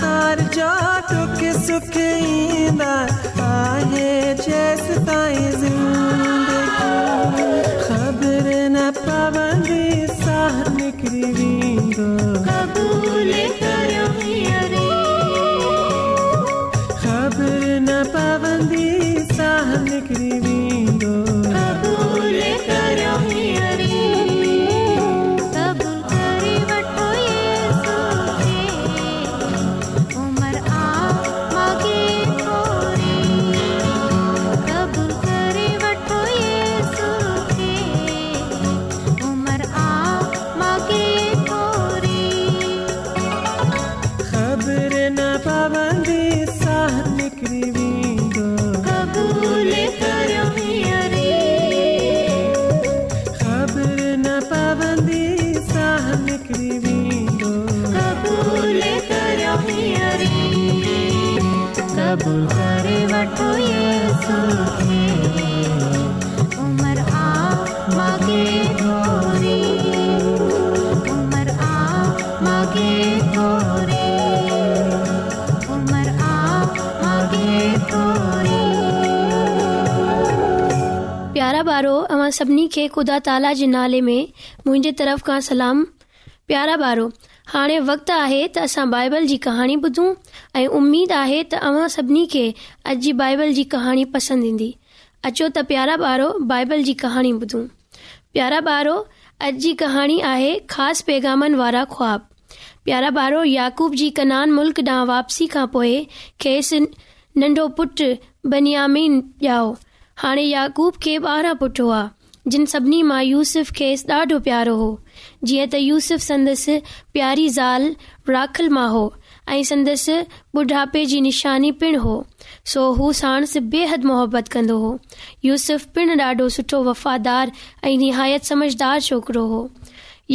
हर जात जेस ताईं असां सभिनी खे ख़ुदा ताला जे नाले में मुंहिंजे तरफ़ खां सलाम प्यारा ॿारो हाणे वक़्तु आहे त असां बाइबल जी कहाणी ॿुधूं ऐं उमेद आहे त अव्हां सभिनी खे अॼु जी बाइबल जी कहाणी पसंदि ईंदी अचो त प्यारा ॿारो बाइबल जी कहाणी ॿुधूं प्यारा ॿारो अॼु जी कहाणी आहे ख़ासि पैगामनि वारा ख़्वाब प्यारा ॿारो याकूब जी कनान मुल्क ॾांहुं वापसी खां पोइ खेसि नंढो पुटु बनियामीन ॼाओ हाणे याकूब खे ॿारहं पुठि हुआ जिन सभिनी मां यूसुफ खे ॾाढो प्यारो हो जीअं त यूसुफ संदसि प्यारी ज़ाल राखल मां हो ऐं संदसि ॿुढापे जी निशानी पिणु हो सो हू साणस बेहद मोहबत कंदो हो यूसुफ़ पिणु ॾाढो सुठो वफ़ादार ऐं निहायत समझदार छोकिरो हो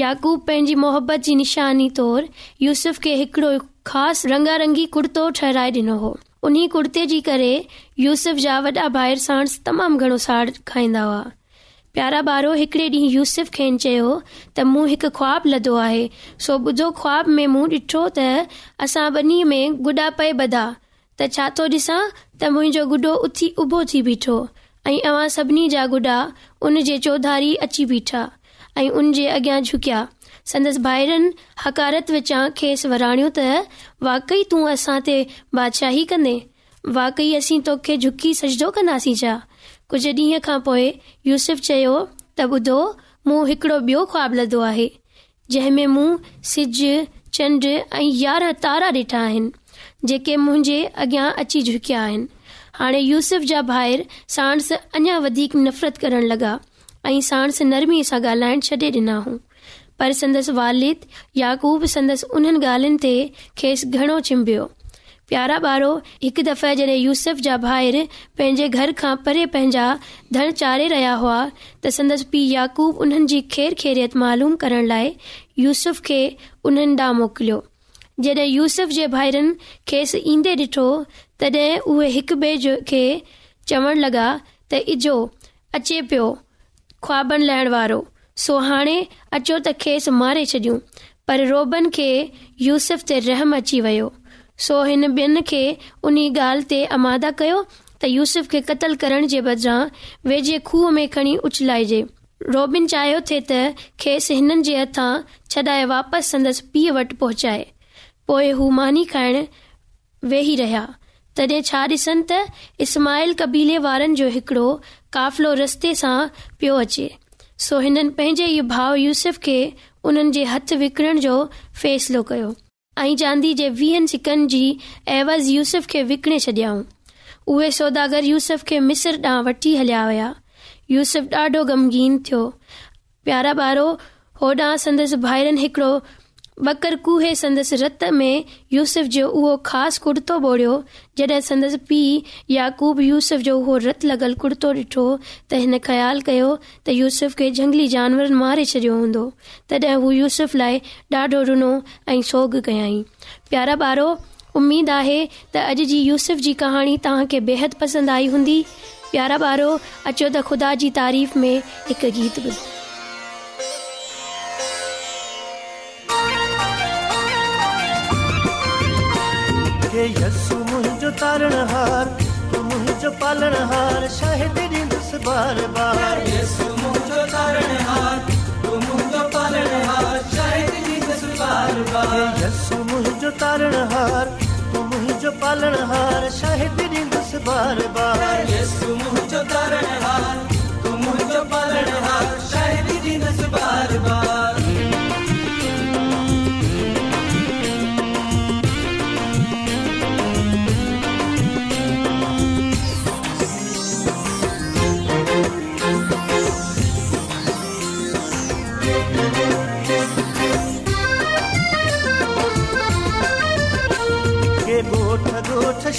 याकूब पंहिंजी मोहबत जी निशानी तौर यूसुफ खे हिकड़ो ख़ासि रंगारंगी कुर्तो ठहराए ॾिनो हो उन्हीअ कुर्ते जे करे यूसुफ जा वॾा भाइर साणस तमामु घणो साड़ खाईंदा हुआ प्यारा ॿारो हिकिड़े ॾींहुं यूसुफ खेन चयो त मूं हिकु ख़्वाबु लधो आहे सो ॿुधो ख़्वाब में मूं ॾिठो त असां ॿिन्ही में गुॾा पए बधा त छा थो ॾिसां त मुंहिंजो गुॾो उथी उभो थी बीठो ऐं अवां सभिनी जा गुॾा उन जे चौधारी अची बीठा ऐं उन जे अॻियां झुकिया संदसि भाइरनि हकारत विचां खेसि वराणियो त वाकई तूं असां ते बादशाही कंदे वाकई असीं तोखे झुकी सजदो कंदासीं छा कुझ ॾींहं खां पोइ यूसुफ़ चयो त ॿुधो मूं हिकिड़ो ॿियो ख़्वाबु लधो आहे जंहिं में मूं सिज चंड ऐं यारहं तारा ॾिठा आहिनि जेके मुंहिंजे अॻियां अची झुकिया आहिनि हाणे यूसुफ़ जा भाइर साणस अञा वधीक नफ़रत करण लॻा ऐं साणस नरमीअ सां ॻाल्हाइण छॾे ॾिना हू पर संदसि वालिद याकूब संदसि उन्हनि ॻाल्हियुनि ते खेसि घणो चिंबियो प्यारा ॿारो हिकु दफ़े जॾहिं यूसफ जा भाइर पंहिंजे घर खां परे पंहिंजा धण चाढ़े रहिया हुआ त संदसि पीउ याकूब उन्हनि जी खेर खेरियत मालूम करण लाइ यूसफ खे उन्हनि ॾांहुं मोकिलियो जॾहिं यूसुफ जे भाइरनि खेसि ईंदे ॾिठो तॾहिं उहे हिक ॿिए जे खे चवण लॻा त इजो अचे पियो ख़्वाबनि लहण वारो सो हाणे अचो त खेसि मारे छॾियूं पर रोबन खे यूसफ ते रहम अची वियो सो हिन ॿियनि खे उन ॻाल्हि ते अमादा कयो त यूसुफ खे क़तल करण जे बदिरां वेझे खूह में खणी उछलाइजे रोबिन चाहियो थे त खेसि हिननि जे हथां छॾाए वापसि संदसि पीउ वटि पहुचाए पोइ हू मानी खाइण वेही रहिया तॾहिं छा ॾिसनि त इस्माइल कबीले वारनि जो हिकड़ो काफ़िलो रस्ते सां पियो अचे सो हिननि पंहिंजे ई भाउ यूसुफ खे उन्हनि जे हथ विकणण जो फ़ैसिलो कयो ऐं चांदी जे वीहनि सिकनि जी अवाज़ यूस खे विकिणे छॾियाऊं उहे सौदागर यूसफ खे मिस्र ॾांहुं वठी हलिया हुया यूसुफ ॾाढो ग़मगीन थियो प्यारा ॿारो होॾां संदसि भाइरनि हिकिड़ो बकर कूहे संदसि रत में यूसुफ जो उहो ख़ासि कुर्तो ॿोड़ियो जॾहिं संदसि पीउ याकूब यूसुफ जो उहो रत लॻल कुर्तो ॾिठो त हिन ख़्यालु कयो त यूसुफ़ खे झंगली जानवर मारे छॾियो हूंदो तॾहिं हू यूसुफ़ लाइ ॾाढो रुनो ऐं सोग कयाई प्यारा ॿार उमेदु आहे त अॼु जी यूस जी कहाणी तव्हांखे बेहद पसंदि आई हूंदी प्यारा ॿार अचो त ख़ुदा जी तारीफ़ में हिकु गीत ॿुधायो యేసు ముఝో తరణ హార్ తు ముఝో పలన్ హార్ షాహిద్ దిన్ దుస బార్ బార్ యేసు ముఝో తరణ హార్ తు ముఝో పలన్ హార్ షాహిద్ దిన్ దుస బార్ బార్ యేసు ముఝో తరణ హార్ తు ముఝో పలన్ హార్ షాహిద్ దిన్ దుస బార్ బార్ యేసు ముఝో తరణ హార్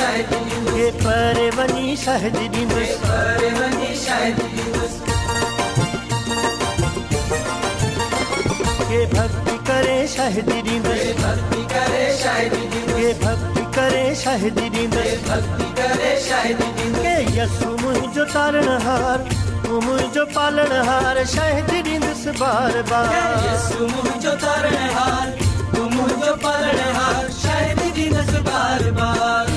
हे परवनी सहज दिवस हे भक्ति करे सहज दिवस भक्ति करे सहज हे भक्ति करे सहज दिवस भक्ति करे सहज के यसु मुझो तारणहार मुझो पालनहार शहद दिवस बार बार यसु मुझो तारणहार मुझो पालनहार शहद दिवस बार बार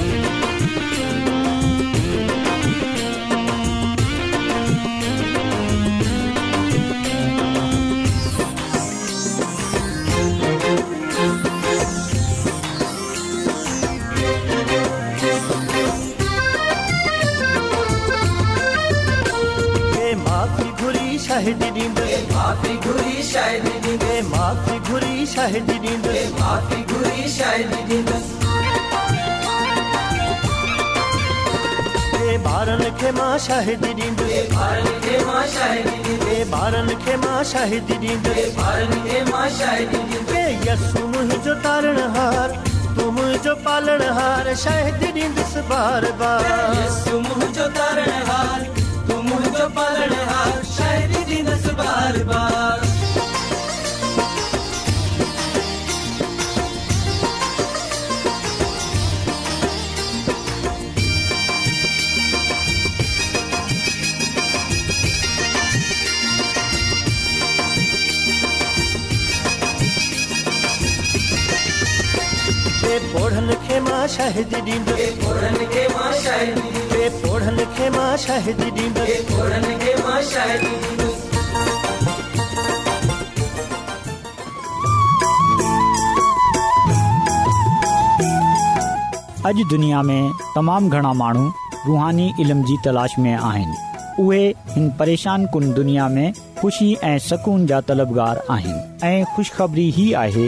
शहद ॾींद माफ़ी घुरी शायद ॾींद माफ़ी घुरी शायद ॾींद माफ़ी घुरी शायद ॾींदसि ॿारनि खे मां शाहिद ॾींदुसि हे ॿारनि खे मां शाहिद ॾींदुसि हे ॿारनि खे मां शाहिद ॾींदुसि हे ॿारनि खे मां शाहिद ॾींदुसि हे यसु मुंहिंजो तारण हार तूं मुंहिंजो पालण हार शाहिद ॾींदुसि बार बार यसु मुंहिंजो तारण हार तूं मुंहिंजो पालण हार शायरी दी नस बार बार अॼु दुनिया में तमामु घणा माण्हू रूहानी इल्म जी तलाश में आहिनि उहे हिन परेशान कुन दुनिया में ख़ुशी ऐं सुकून जा तलबगार आहिनि ऐं ख़ुश ख़बरी आहे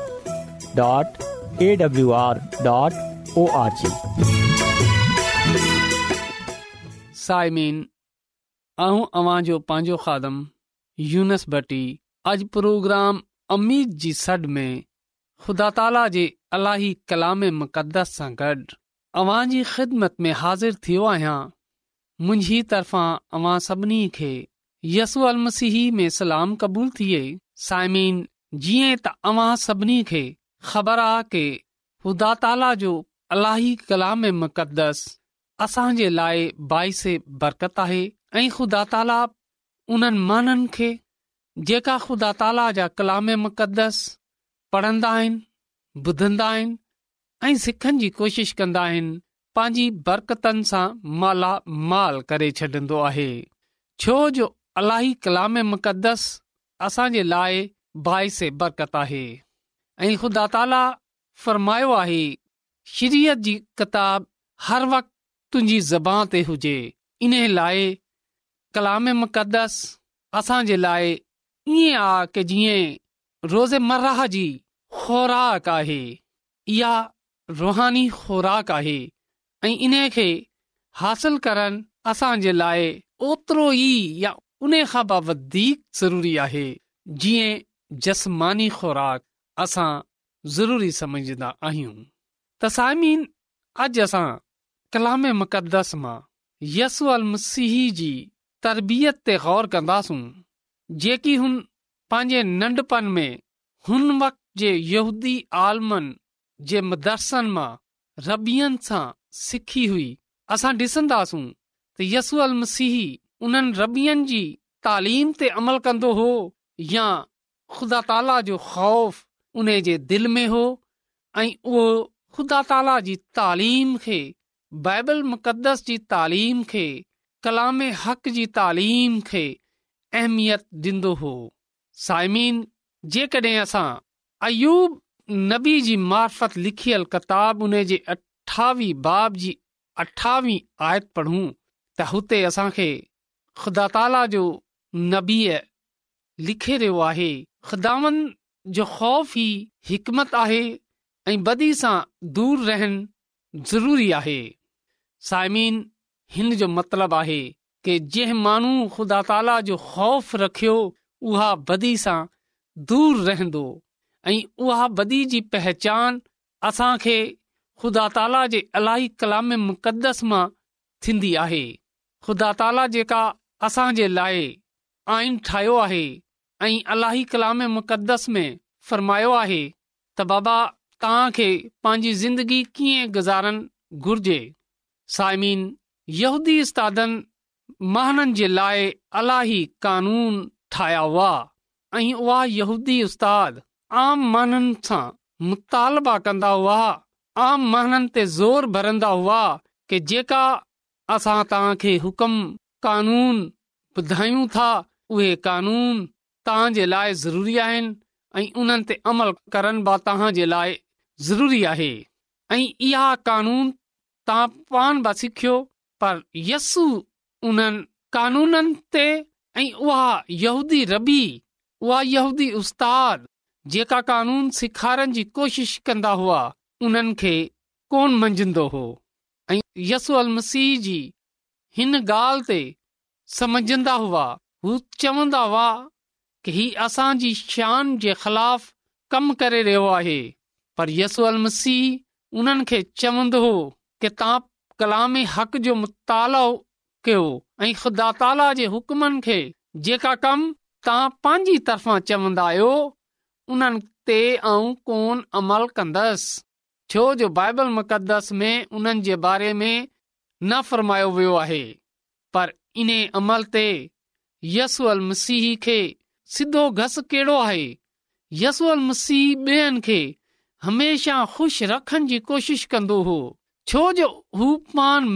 साइमीन आऊं जो पंहिंजो खादम यूनसबटी अॼु प्रोग्राम अमीद जी सॾ में ख़ुदा ताला जे अलाही कलामस सां गॾु अवांजी ख़िदमत में हाज़िर थियो आहियां मुंहिंजी तरफ़ां सभिनी खे यसु अलमसीह में सलाम क़बूल थी वेई सायमीन जीअं तव्हां सभिनी खे ख़बर आहे की ख़ुदा ताला जो अलाही कलाम मुक़दस असांजे लाइ बाइस बरकत आहे ऐं ख़ुदा ताला उन्हनि माननि खे जेका ख़ुदा ताला जा कलाम मक़दस पढ़ंदा आहिनि ॿुधंदा आहिनि ऐं सिखण जी कोशिश कंदा आहिनि पंहिंजी बरकतनि सां मालामाल करे छॾींदो आहे छो जो अलाही कलाम मुक़दस असांजे लाइ बासे बरकत आहे ऐं ख़ुदा ताला फ़रमायो आहे शरीयत जी किताब हर वक़्तु तुंहिंजी ज़बान ते हुजे इन लाइ कलाम मुक़दस असां जे लाइ ईअं आहे की जीअं रोज़मर्राह जी ख़ुराक आहे या रुहानी ख़ुराक आहे ऐं इन खे हासिल करण असां लाइ ओतिरो ई या उन खां वधीक ज़रूरी आहे जीअं जस्मानी ख़ुराक असां ज़रूरी सम्झंदा आहियूं तसाइमीन अॼु असां कलाम मुक़दस मां यसू अल मसीह जी तरबियत ते गौर कंदासूं जेकी हुन पंहिंजे नंढपण में हुन वक़्त जे यहूदी आलमनि जे मदरसनि मां रबियनि सां सिखी हुई असां ॾिसंदासूं त यसू अल मसीह उन्हनि रबियनि जी तालीम ते अमल कंदो हो या ख़ुदा ताला जो ख़ौफ़ उने जे दिलि में हो ऐं उहो ख़ुदा ताला जी तालीम खे बाइबल मुक़दस जी तालीम खे कलाम हक़ जी तालीम खे अहमियत ॾींदो हो साइमीन जेकॾहिं असां अयूब नबी जी मार्फत लिखियल किताब उन जे अठावीह बाब जी अठावीह आयत पढ़ूं त हुते असां ख़ुदा ताला जो नबीअ लिखे रहियो आहे ख़ुदावन जो ख़ौफ़ हिकमत आहे ऐं बदी सां दूरि रहनि ज़रूरी आहे साइमीन हिन जो मतिलबु आहे की जंहिं माण्हू ख़ुदा ताला जो ख़ौफ़ रखियो उहा बदी सां दूर रहंदो ऐं उहा बदी जी पहचान असांखे ख़ुदा ताला जे अलाही कलाम मुक़दस मां थींदी आहे ख़ुदा ताला जेका असांजे लाइ आइन ठाहियो आहे ऐं अलाही कलाम मुक़दस में फ़रमायो आहे त बाबा तव्हां पंहिंजी ज़िंदगी कीअं गुज़ारणु घुर्जे साइमन यहूदी उस्तादनि महननि जे लाइ अलाही कानून ठाहिया हुआ ऐं उहा यहूदी उस्ताद आम माननि सां मुतालबा कंदा हुआ आम महननि ते ज़ोर भरंदा हुआ कि जेका असां तव्हां हुकम कानून ॿुधायूं था उहे कानून तव्हां जे लाइ ज़रूरी आहिनि ऐं उन्हनि ते अमल करनि तव्हां जे लाइ ज़रूरी आहे ऐं इहा कानून तव्हां पाण बि सिखियो पर यसू उन्हनि कानूननि ते ऐं उहा यहूदी रबी उहा उस्ताद जेका कानून सेखारण जी कोशिश कंदा हुआ उन्हनि खे कोन हो ऐं यसू अल मसीह जी हिन ॻाल्हि ते हुआ हू चवंदा हुआ की ही असांजी शान जे ख़िलाफ़ कमु करे रहियो आहे पर यसूअल मसीह उन्हनि खे चवंदो हो की तव्हां कलाम हक़ जो मुतालो कयो ऐं ख़ुदा ताला जे हुकमनि खे जेका कम तव्हां पंहिंजी तरफ़ा चवंदा आहियो उन्हनि ते आऊं कोन अमल कंदसि छो जो बाइबल मुक़दस में उन्हनि जे बारे में न फ़रमायो वियो आहे पर इन अमल ते यसूअल मसीह खे सिधो घस कहिड़ो आहे यसूअल मसीह ॿियनि खे हमेशा ख़ुशि रखण जी कोशिश कंदो हो छो जो हू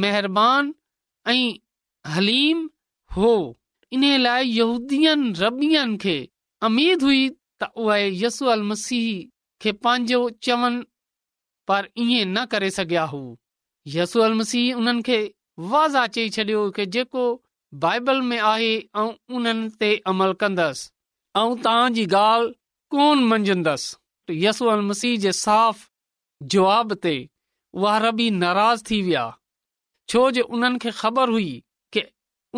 मेहरबानी ऐं हलीम हो इन लाइ यूदीअ रबियनि खे अमीद हुई त उहे यसूअल मसीह खे पंहिंजो चवन पर इएं न करे सघिया हुसूअल मसीह उन्हनि खे वाज़ा चई छॾियो की जेको बाइबल में आहे ऐं उन्हनि ते अमल कंदसि ऐं तव्हां जी ॻाल्हि कोन मञंदसि यसू अल मसीह जे साफ़ जवाब ते उहा रबी नाराज़ थी विया छो जो उन्हनि खे ख़बर हुई के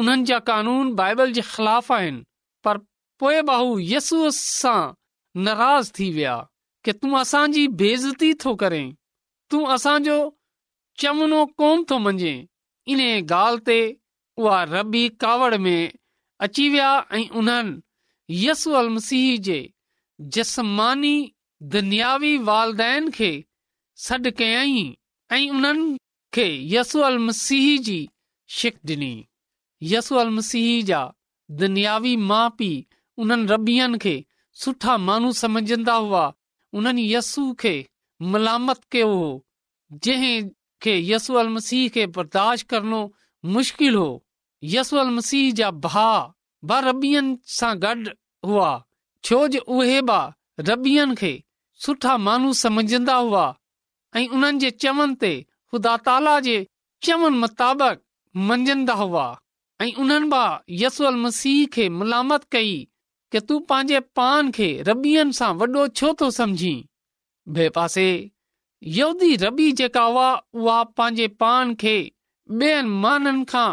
उन्हनि जा कानून बाइबल जे ख़िलाफ़ आहिनि पर पोइ भाहू यसूअ सां नाराज़ थी विया कि तूं असांजी बेज़ती थो करें तूं असांजो चमनो कोन थो मञे इन ॻाल्हि ते उहा रबी कावड़ में अची विया ऐं उन्हनि यसू अल मसीह जे دنیاوی والدین کے खे सॾु कयाई ऐं उन्हनि खे यसू अल मसीह जी शिक ॾिनी यसू अल मसीह जा दन्यावी माउ पीउ उन्हनि مانو खे सुठा माण्हू सम्झंदा हुआ उन्हनि यसू खे मलामत कयो हो जंहिं खे यसू अल मसीह खे बर्दाश्त करणो मुश्किल हो यसू अल मसीह जा भाउ रबियनि सां سان हुआ छो जो उहे बि रबियनि खे सुठा मानू सम्झंदा हुआ ऐं उन्हनि जे चवनि ते ख़ुदा ताला जे चवनि मुताबिक़ मंझंदा हुआ ऐं उन्हनि बि यसल मसीह खे मलामत कई के तूं पंहिंजे पान खे रबियनि सां वॾो छो थो समझी ॿिए पासे यदी रबी जेका हुआ उहा पंहिंजे पान खे ॿियनि माननि खां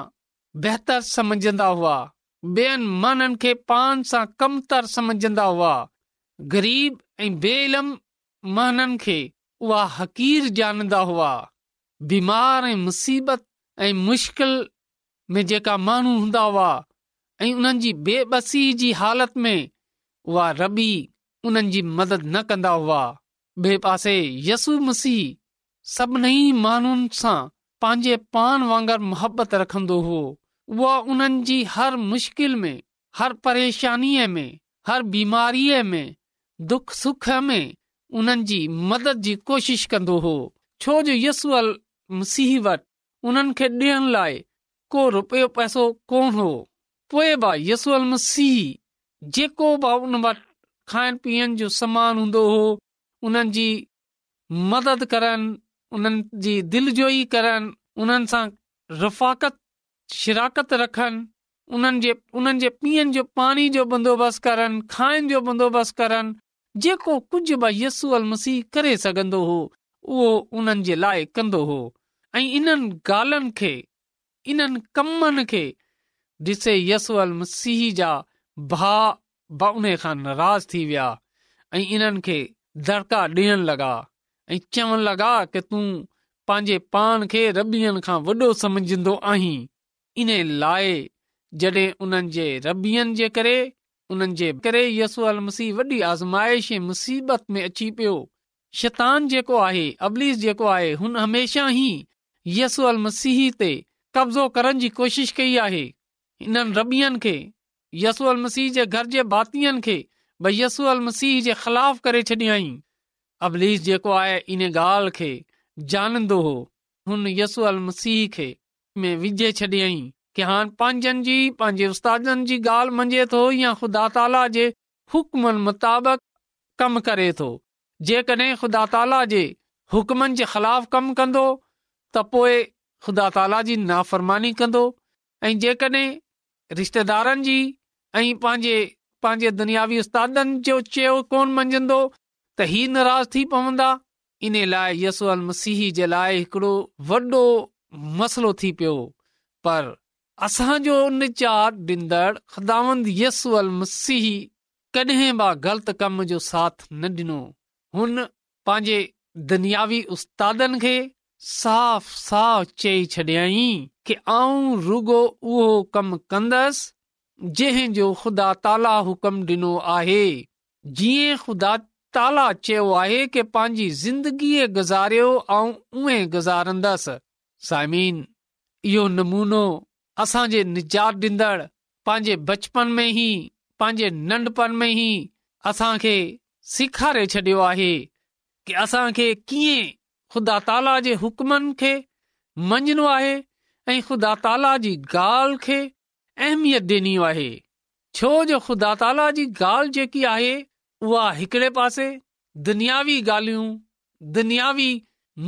बहितर हुआ ॿियनि माननि खे पान सां कमत समझंदा हुआ ग़रीब ऐं बेलम इलम माननि खे उहा हक़ीर जाणंदा हुआ बीमार ऐं मुसीबत ऐं मुश्किल में जेका माण्हू हूंदा हुआ ऐं उन्हनि जी बेबसी जी हालति में उहे रबी उन्हनि जी मदद न कंदा हुआ ॿिए पासे यसू मसीह सभिनी माण्हुनि सां पंहिंजे पान वांगुरु मुहबत रखंदो हुओ उहा उन्हनि जी हर मुश्किल में हर परेशानीअ में हर बीमारीअ में दुख सुख में उन्हनि जी मदद जी कोशिश कंदो हो छो जो यसूअल मसीह वटि उन्हनि खे ॾियण लाइ को रुपयो पैसो कोन हो पोइ बि यसूअल मसीह जेको बि उन वटि खाइण पीअण जो समान हूंदो हो उन्हनि जी मदद करनि उन्हनि जी दिलि जोई करण उन्हनि सां रफ़ाकत शिरकत रखनि उन्हनि जे उन्हनि जे पीअण जो पाणी जो बंदोबस्त करनि खाइण जो बंदोबस्तु करनि जेको कुझु बि यसू अल मसीह करे सघंदो हो उहो उन्हनि जे लाइ कंदो हो ऐं इन्हनि ॻाल्हिनि खे इन्हनि कमनि खे ॾिसे यसू अल मसीह जा भा उन खां नाराज़ थी विया ऐं इन्हनि खे दड़िका ॾियण लॻा ऐं चवणु लॻा कि तूं पंहिंजे पान खे खां वॾो आहीं इन लाइ जॾहिं उन्हनि जे रबियनि जे करे उन्हनि जे करे यसू अल मसीह वॾी आज़माइश ऐं मुसीबत में अची पियो शैतान जेको आहे अबलीस जेको आहे हुन हमेशह ई यसू अल मसीह ते कब्ज़ो करण जी कोशिश कई आहे इन्हनि रबियनि खे यसू अल मसीह जे घर जे भातियुनि खे भई यसू अल मसीह जे ख़िलाफ़ करे छॾियई अबलीस जेको आहे इन ॻाल्हि खे जानंदो हो हुन यसू अल मसीह खे में विझे छॾियईं की हाणे पंहिंजनि जी पंहिंजे उस्तादनि जी ॻाल्हि मंझे थो या ख़ुदा ताला जे हुक्मनि मुताबिक़ कम करे थो जेकॾहिं ख़ुदा ताला जे हुकमनि जे ख़िलाफ़ कमु कंदो त पोइ ख़ुदा ताला जी नाफ़रमानी कंदो ऐं जेकॾहिं रिश्तेदारनि जी ऐं पंहिंजे पंहिंजे दुनियावी उस्तादनि जो चयो कोन मञंदो त ही नाराज़ थी पवंदा इन लाइ यसल मसीह जे लाइ हिकिड़ो वॾो मसलो थी पियो पर असांजो निचार ॾींदड़ ख़ुदांद यस अल मसीह कॾहिं बि ग़लति कम जो साथ न ॾिनो हुन पंहिंजे दुनियावी उस्तादनि खे साफ़ साफ़ चई छॾियई की आऊं रुगो उहो कमु कंदसि जंहिं जो ख़ुदा ताला हुकम ॾिनो आहे जीअं ख़ुदा ताला चयो आहे की पंहिंजी ज़िंदगीअ गुज़ारियो ऐं उएं गुज़ारंदसि साइमीन इहो नमूनो असांजे निजात ॾींदड़ पंहिंजे बचपन में ई पंहिंजे नंढपण में ई असांखे सेखारे छॾियो आहे की असांखे कीअं ख़ुदा ताला जे हुकमनि खे मञणो आहे ऐं ख़ुदा ताला जी ॻाल्हि खे अहमियत ॾिनी आहे छो जो ख़ुदा ताला जी ॻाल्हि जेकी आहे उहा हिकड़े पासे दुनियावी ॻाल्हियूं दुनियावी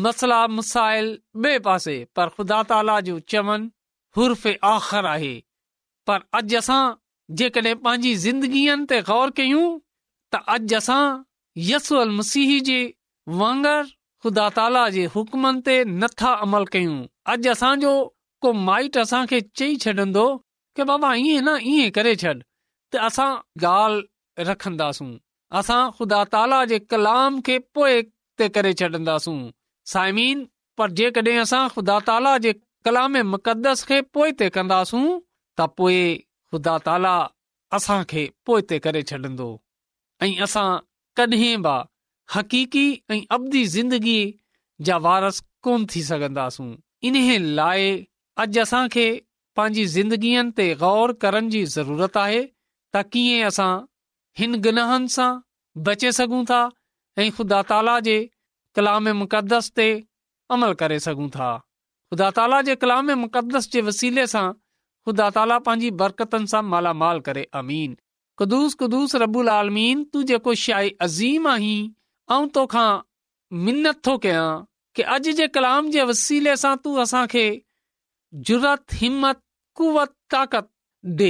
मसला मसाइल ॿिए पासे पर ख़ुदा ताला जो हुर्फ़ आख़िर आहे पर अॼु असां जेकॾहिं पंहिंजी ज़िंदगीअ ते गौर कयूं त अॼु असां यसु अलसीह जे वांगरु ख़ुदा ताला जे हुकमनि ते नथा अमल कयूं अॼु असांजो को माइट असांखे चई छॾंदो के बाबा इएं न इएं करे छॾ त असां ॻाल्हि रखंदासूं ख़ुदा ताला जे कलाम खे पोएं ते करे छॾंदासूं साइमीन पर जेकॾहिं असां ख़ुदा ताला जे कलाम मुक़दस खे पोइ ते कंदासूं त पोइ ख़ुदा ताला असां खे पोइ ते करे छॾंदो ऐं असां कॾहिं बि हकीकी ऐं अवदी ज़िंदगीअ जा वारस कोन्ह थी सघंदासूं इन लाइ अॼु पंहिंजी ज़िंदगीअ ते ग़ौर करण जी ज़रूरत आहे त कीअं असां हिन गुनाहनि सां बचे सघूं था ऐं ख़ुदा ताला जे कलाम मुक़दस ते अमल करे सघूं था ख़ुदा ताला जे कलाम मुक़दस जे वसीले सां ख़ुदा ताला पंहिंजी बरकतनि सां मालामाल करे अमीन ख़ुदिस कुस रबुल आलमीन तू जेको शाही अज़ीम आहीं ऐं तोखां मिनत थो कयां कि अॼु जे कलाम जे वसीले सां तूं असां खे हिमत कुवत ताक़त ॾे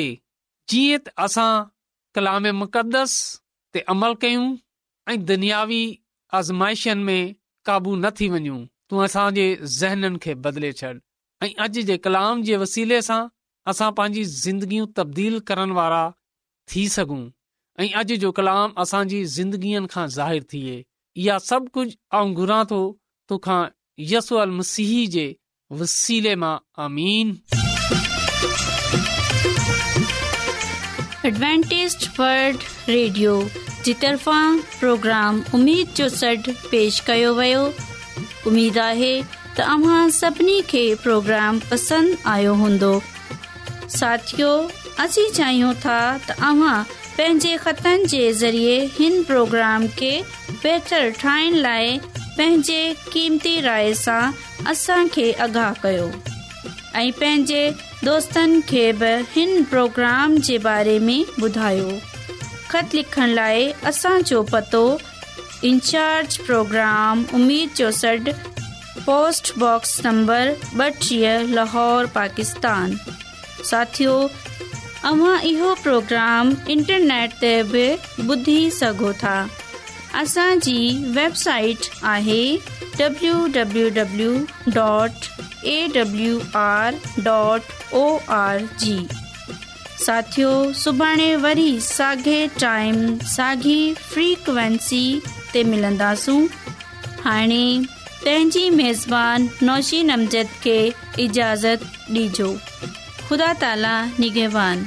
जीअं त असां कलाम मुक़दस ते अमल कयूं ऐं दुनियावी आज़माइश में क़ाबू न थी वञूं तूं असांजे बदले छॾ ऐं अॼु जे कलाम जे वसीले सां असां पंहिंजी ज़िंदगियूं तब्दील करण वारा थी सघूं ऐं अॼु जो कलाम असांजी ज़िंदगीअनि खां ज़ाहिरु थिए इहा सभु कुझु ऐं घुरां थो तोखां यस अल मसीह जे वसीले मां आमीन जी तरफ़ां प्रोग्राम उमेद जो सॾु पेश कयो वियो उमेदु आहे त अ सभिनी खे प्रोग्राम पसंदि आयो हूंदो साथियो असीं चाहियूं था त अव्हां पंहिंजे ज़रिए हिन प्रोग्राम खे बहितरु ठाहिण लाइ क़ीमती राय सां असांखे आगाह कयो ऐं पंहिंजे दोस्तनि प्रोग्राम जे बारे में ख़त लिखण लाइ असांजो पतो इंचार्ज प्रोग्राम उमीद जो सॾु पोस्टबॉक्स नंबर ॿटीह लाहौर पाकिस्तान साथियो तव्हां इहो प्रोग्राम इंटरनेट ते बि ॿुधी सघो था असांजी वेबसाइट आहे W dot A R dot O R G साथियो सुभाणे वरी साॻिए टाइम साॻी फ्रीक्वेंसी ते मिलंदासूं हाणे पंहिंजी मेज़बानी नौशी नमज़द खे इजाज़त ॾिजो ख़ुदा ताला निगेवान